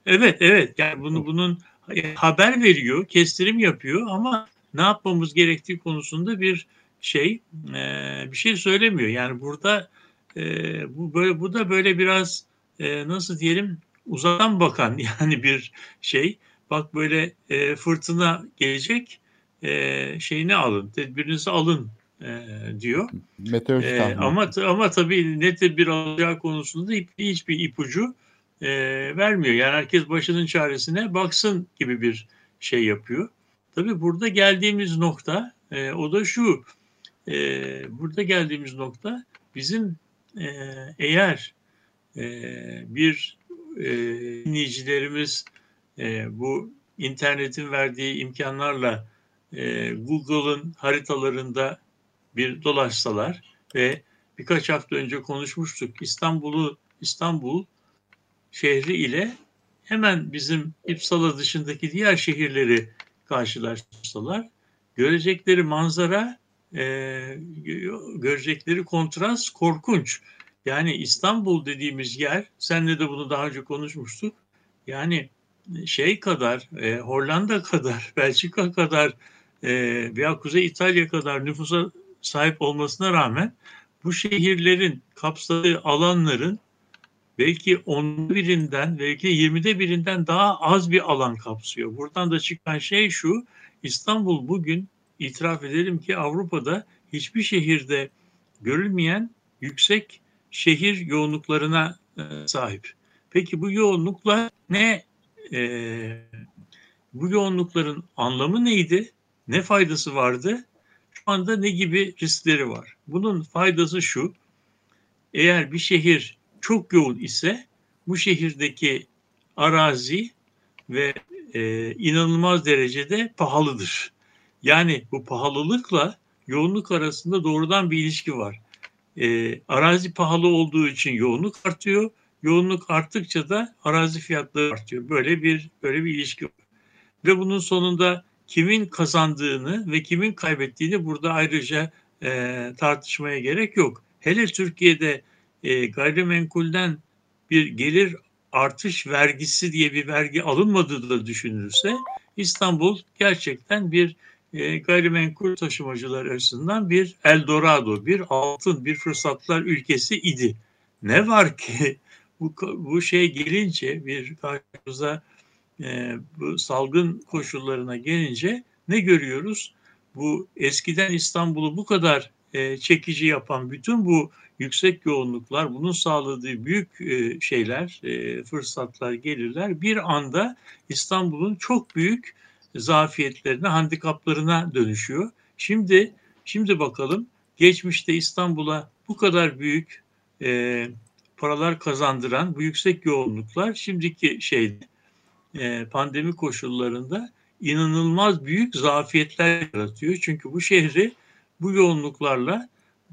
Evet evet yani bunu bunun e, haber veriyor, kestirim yapıyor ama ne yapmamız gerektiği konusunda bir şey e, bir şey söylemiyor. Yani burada e, bu böyle bu da böyle biraz e, nasıl diyelim uzaktan bakan yani bir şey. Bak böyle e, fırtına gelecek e, şeyini alın, tedbirinizi alın e, diyor. e, ama ama tabii ne tedbir alacağı konusunda hiçbir ipucu e, vermiyor. Yani herkes başının çaresine baksın gibi bir şey yapıyor. Tabii burada geldiğimiz nokta e, o da şu. E, burada geldiğimiz nokta bizim e, eğer e, bir e, dinleyicilerimiz e, bu internetin verdiği imkanlarla e, Google'ın haritalarında bir dolaşsalar ve birkaç hafta önce konuşmuştuk İstanbul'u İstanbul şehri ile hemen bizim İpsala dışındaki diğer şehirleri karşılaştırsalar görecekleri manzara e, görecekleri kontrast korkunç. Yani İstanbul dediğimiz yer, senle de bunu daha önce konuşmuştuk. Yani şey kadar, e, Hollanda kadar, Belçika kadar e, veya Kuzey İtalya kadar nüfusa sahip olmasına rağmen bu şehirlerin kapsadığı alanların belki on birinden, belki yirmide birinden daha az bir alan kapsıyor. Buradan da çıkan şey şu, İstanbul bugün itiraf edelim ki Avrupa'da hiçbir şehirde görülmeyen yüksek şehir yoğunluklarına e, sahip. Peki bu yoğunluklar ne? E, bu yoğunlukların anlamı neydi? Ne faydası vardı? Şu anda ne gibi riskleri var? Bunun faydası şu. Eğer bir şehir çok yoğun ise bu şehirdeki arazi ve e, inanılmaz derecede pahalıdır. Yani bu pahalılıkla yoğunluk arasında doğrudan bir ilişki var. E, arazi pahalı olduğu için yoğunluk artıyor. Yoğunluk arttıkça da arazi fiyatları artıyor. Böyle bir böyle bir ilişki var. Ve bunun sonunda kimin kazandığını ve kimin kaybettiğini burada ayrıca e, tartışmaya gerek yok. Hele Türkiye'de e, gayrimenkulden bir gelir artış vergisi diye bir vergi alınmadığı da düşünülürse İstanbul gerçekten bir e, gayrimenkul taşımacılar açısından bir Eldorado, bir altın, bir fırsatlar ülkesi idi. Ne var ki bu, bu şey gelince bir karşımıza e, bu salgın koşullarına gelince ne görüyoruz? Bu eskiden İstanbul'u bu kadar e, çekici yapan bütün bu yüksek yoğunluklar, bunun sağladığı büyük e, şeyler, e, fırsatlar, gelirler bir anda İstanbul'un çok büyük zafiyetlerine, handikaplarına dönüşüyor. Şimdi şimdi bakalım geçmişte İstanbul'a bu kadar büyük e, paralar kazandıran bu yüksek yoğunluklar şimdiki şeyde e, pandemi koşullarında inanılmaz büyük zafiyetler yaratıyor. Çünkü bu şehri bu yoğunluklarla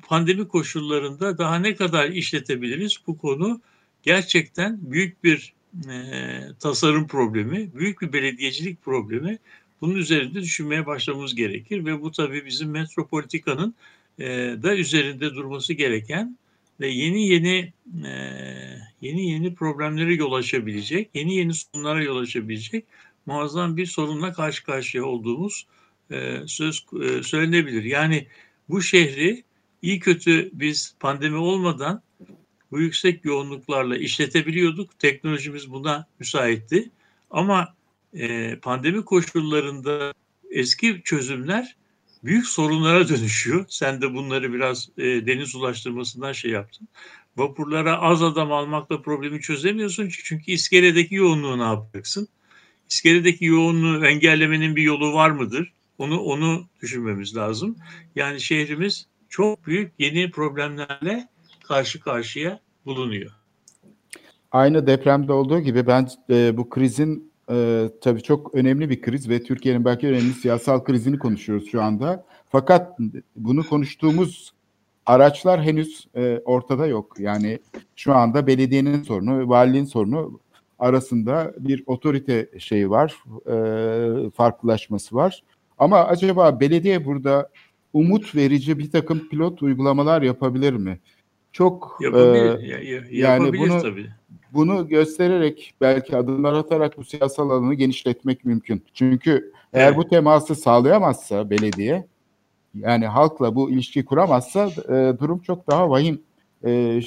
pandemi koşullarında daha ne kadar işletebiliriz? Bu konu gerçekten büyük bir e, tasarım problemi, büyük bir belediyecilik problemi. Bunun üzerinde düşünmeye başlamamız gerekir ve bu tabii bizim metropolitikanın e, da üzerinde durması gereken ve yeni yeni e, yeni yeni problemlere yol açabilecek, yeni yeni sorunlara yol açabilecek muazzam bir sorunla karşı karşıya olduğumuz e, söz e, söylenebilir. Yani bu şehri iyi kötü biz pandemi olmadan bu yüksek yoğunluklarla işletebiliyorduk. Teknolojimiz buna müsaitti. Ama e, pandemi koşullarında eski çözümler büyük sorunlara dönüşüyor. Sen de bunları biraz e, deniz ulaştırmasından şey yaptın. Vapurlara az adam almakla problemi çözemiyorsun çünkü iskeledeki yoğunluğu ne yapacaksın? İskeledeki yoğunluğu engellemenin bir yolu var mıdır? Onu onu düşünmemiz lazım. Yani şehrimiz çok büyük yeni problemlerle karşı karşıya bulunuyor.
Aynı depremde olduğu gibi ben e, bu krizin e, tabii çok önemli bir kriz ve Türkiye'nin belki önemli siyasal krizini konuşuyoruz şu anda. Fakat bunu konuştuğumuz araçlar henüz e, ortada yok. Yani şu anda belediyenin sorunu, valiliğin sorunu arasında bir otorite şeyi var, e, farklılaşması var. Ama acaba belediye burada umut verici bir takım pilot uygulamalar yapabilir mi? Çok
yapabilir, e, ya,
yani bunu tabii. bunu göstererek belki adımlar atarak bu siyasal alanı genişletmek mümkün. Çünkü evet. eğer bu teması sağlayamazsa belediye yani halkla bu ilişki kuramazsa e, durum çok daha vahim e,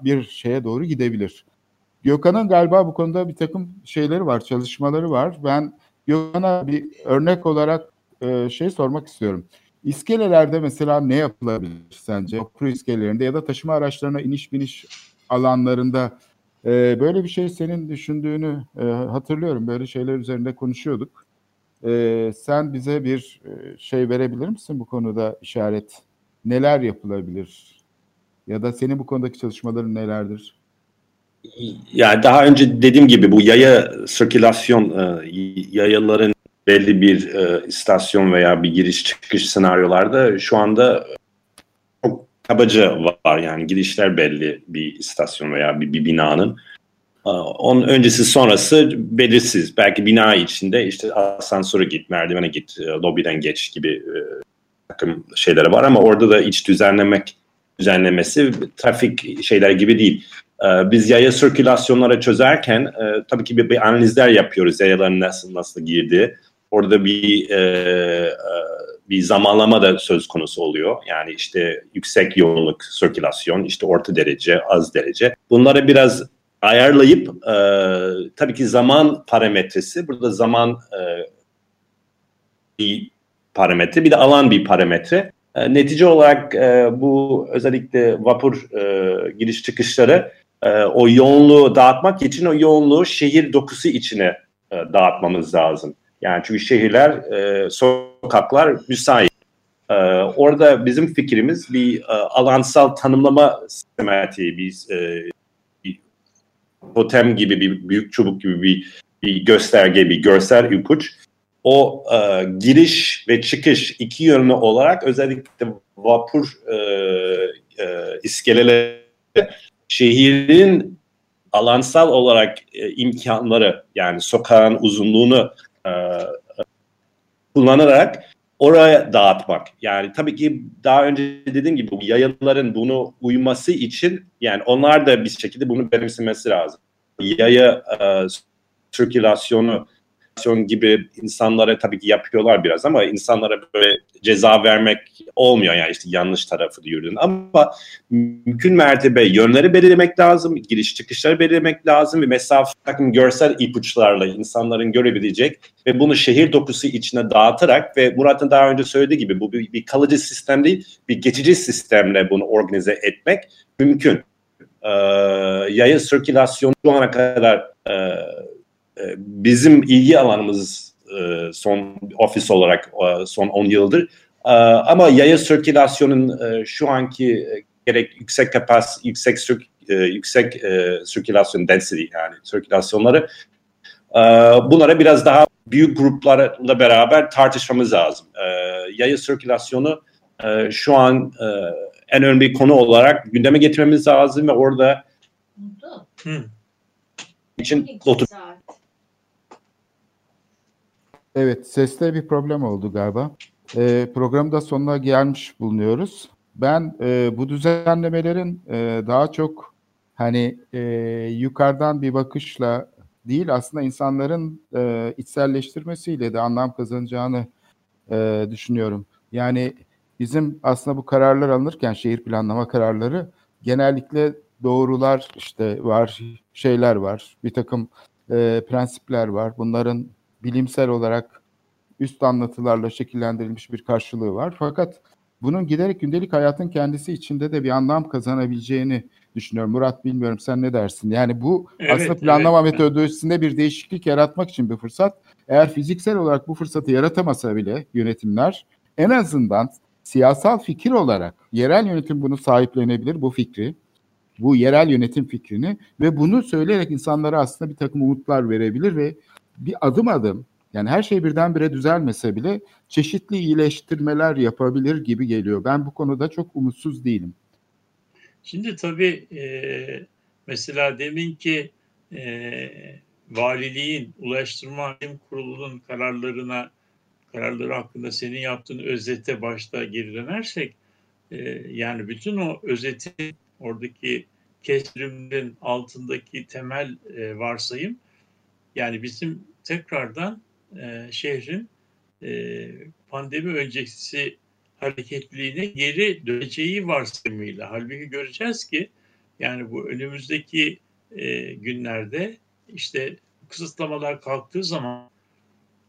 bir şeye doğru gidebilir. Gökhan'ın galiba bu konuda bir takım şeyleri var, çalışmaları var. Ben Gökhan'a bir örnek olarak e, şey sormak istiyorum. İskelelerde mesela ne yapılabilir sence? Okul iskelelerinde ya da taşıma araçlarına iniş biniş alanlarında e, böyle bir şey senin düşündüğünü e, hatırlıyorum. Böyle şeyler üzerinde konuşuyorduk. E, sen bize bir e, şey verebilir misin bu konuda işaret? Neler yapılabilir? Ya da senin bu konudaki çalışmaların nelerdir?
Yani daha önce dediğim gibi bu yaya sirkülasyon e, yayaların belli bir e, istasyon veya bir giriş çıkış senaryolarda şu anda çok kabaca var yani girişler belli bir istasyon veya bir, bir binanın. E, onun öncesi sonrası belirsiz. Belki bina içinde işte asansöre git, merdivene git, e, lobiden geç gibi e, takım şeyleri var ama orada da iç düzenlemek düzenlemesi trafik şeyler gibi değil. E, biz yaya sirkülasyonları çözerken e, tabii ki bir, bir analizler yapıyoruz yayaların nasıl nasıl girdiği orada bir e, e, bir zamanlama da söz konusu oluyor. Yani işte yüksek yoğunluk sirkülasyon, işte orta derece, az derece. Bunları biraz ayarlayıp e, tabii ki zaman parametresi burada zaman e, bir parametre bir de alan bir parametre. E, netice olarak e, bu özellikle vapur e, giriş çıkışları e, o yoğunluğu dağıtmak için o yoğunluğu şehir dokusu içine e, dağıtmamız lazım. Yani çünkü şehirler, e, sokaklar müsait. E, orada bizim fikrimiz bir e, alansal tanımlama sistematiği, bir, e, bir totem gibi, bir büyük çubuk gibi bir, bir gösterge, bir görsel ipuç. O e, giriş ve çıkış iki yönlü olarak özellikle vapur e, e, iskeleleri şehrin alansal olarak e, imkanları yani sokağın uzunluğunu e, kullanarak oraya dağıtmak. Yani tabii ki daha önce dediğim gibi bu yayaların bunu uyması için yani onlar da bir şekilde bunu benimsemesi lazım. Yaya e, sirkülasyonu gibi insanlara tabii ki yapıyorlar biraz ama insanlara böyle ceza vermek olmuyor yani işte yanlış tarafı yürüdün ama mümkün mertebe yönleri belirlemek lazım, giriş çıkışları belirlemek lazım ve mesafe takım görsel ipuçlarla insanların görebilecek ve bunu şehir dokusu içine dağıtarak ve Murat'ın daha önce söylediği gibi bu bir, bir kalıcı sistem değil, bir geçici sistemle bunu organize etmek mümkün. Ee, yaya sirkülasyonu şu ana kadar e, e, bizim ilgi alanımız e, son ofis olarak e, son 10 yıldır. Ama yaya sirkülasyonun şu anki gerek yüksek kapas, yüksek yüksek sirkülasyon density yani sirkülasyonları bunlara biraz daha büyük gruplarla beraber tartışmamız lazım. Yaya sirkülasyonu şu an en önemli konu olarak gündeme getirmemiz lazım ve orada için otur
Evet, seste bir problem oldu galiba. E, programda sonuna gelmiş bulunuyoruz. Ben e, bu düzenlemelerin e, daha çok hani e, yukarıdan bir bakışla değil aslında insanların e, içselleştirmesiyle de anlam kazanacağını e, düşünüyorum. Yani bizim aslında bu kararlar alınırken şehir planlama kararları genellikle doğrular işte var, şeyler var, bir takım e, prensipler var. Bunların bilimsel olarak üst anlatılarla şekillendirilmiş bir karşılığı var. Fakat bunun giderek gündelik hayatın kendisi içinde de bir anlam kazanabileceğini düşünüyorum. Murat bilmiyorum sen ne dersin? Yani bu evet, aslında planlama evet. metodolojisinde bir değişiklik yaratmak için bir fırsat. Eğer fiziksel olarak bu fırsatı yaratamasa bile yönetimler en azından siyasal fikir olarak yerel yönetim bunu sahiplenebilir bu fikri. Bu yerel yönetim fikrini ve bunu söyleyerek insanlara aslında bir takım umutlar verebilir ve bir adım adım yani her şey birdenbire düzelmese bile çeşitli iyileştirmeler yapabilir gibi geliyor. Ben bu konuda çok umutsuz değilim.
Şimdi tabii e, mesela demin ki e, valiliğin, Ulaştırma Kurulu'nun kararlarına kararları hakkında senin yaptığın özete başta geri dönersek e, yani bütün o özetin oradaki kesrimlerin altındaki temel e, varsayım yani bizim tekrardan e, şehrin e, pandemi öncesi hareketliliğine geri döneceği varsayımıyla. Halbuki göreceğiz ki yani bu önümüzdeki e, günlerde işte kısıtlamalar kalktığı zaman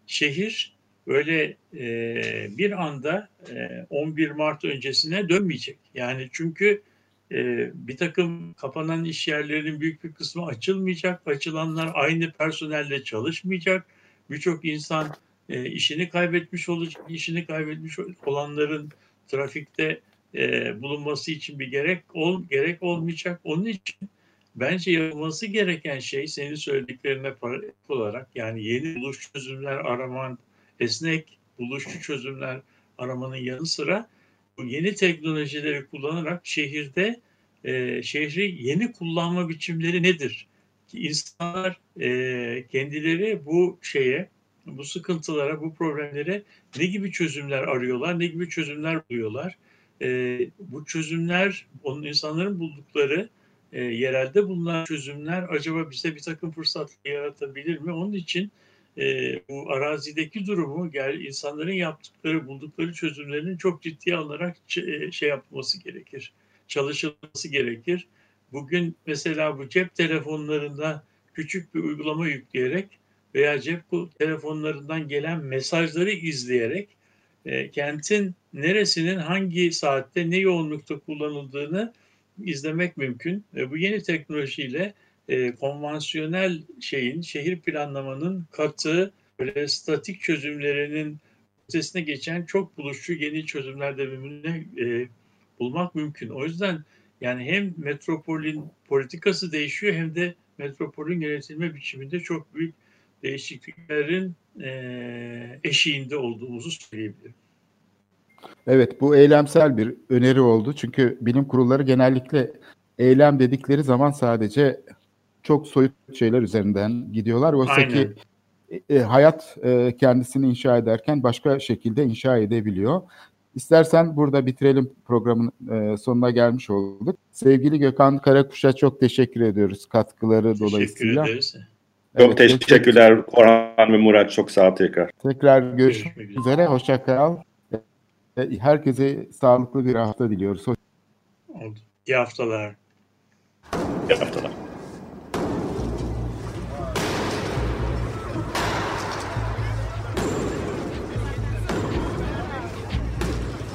şehir böyle e, bir anda e, 11 Mart öncesine dönmeyecek. Yani çünkü e, bir takım kapanan iş yerlerinin büyük bir kısmı açılmayacak. Açılanlar aynı personelle çalışmayacak birçok insan e, işini kaybetmiş olacak. işini kaybetmiş olanların trafikte e, bulunması için bir gerek ol gerek olmayacak. Onun için bence yapılması gereken şey senin söylediklerine paralel olarak yani yeni buluş çözümler araman, esnek buluşçu çözümler aramanın yanı sıra yeni teknolojileri kullanarak şehirde e, şehri yeni kullanma biçimleri nedir? insanlar e, kendileri bu şeye, bu sıkıntılara, bu problemlere ne gibi çözümler arıyorlar, ne gibi çözümler buluyorlar. E, bu çözümler, onun insanların buldukları e, yerelde bulunan çözümler acaba bize bir takım fırsatlar yaratabilir mi? Onun için e, bu arazideki durumu, gel insanların yaptıkları, buldukları çözümlerin çok ciddiye alınarak şey yapılması gerekir, çalışılması gerekir Bugün mesela bu cep telefonlarında küçük bir uygulama yükleyerek veya cep telefonlarından gelen mesajları izleyerek e, kentin neresinin hangi saatte ne yoğunlukta kullanıldığını izlemek mümkün. E, bu yeni teknolojiyle e, konvansiyonel şeyin, şehir planlamanın katı, böyle statik çözümlerinin ötesine geçen çok buluşçu yeni çözümler devrimini e, bulmak mümkün. O yüzden yani hem metropolün politikası değişiyor hem de metropolün yönetilme biçiminde çok büyük değişikliklerin e, eşiğinde olduğumuzu söyleyebilirim.
Evet bu eylemsel bir öneri oldu. Çünkü bilim kurulları genellikle eylem dedikleri zaman sadece çok soyut şeyler üzerinden gidiyorlar. Oysa ki e, hayat e, kendisini inşa ederken başka şekilde inşa edebiliyor. İstersen burada bitirelim programın e, sonuna gelmiş olduk. Sevgili Gökhan Karakuş'a çok teşekkür ediyoruz katkıları teşekkür dolayısıyla.
Ederiz.
Evet, çok teşekkürler Korhan ve Murat. Çok sağ ol tekrar.
Tekrar görüşmek, görüşmek üzere. Hoşça kal. Herkese sağlıklı bir hafta diliyoruz. Hoş...
İyi haftalar.
İyi haftalar.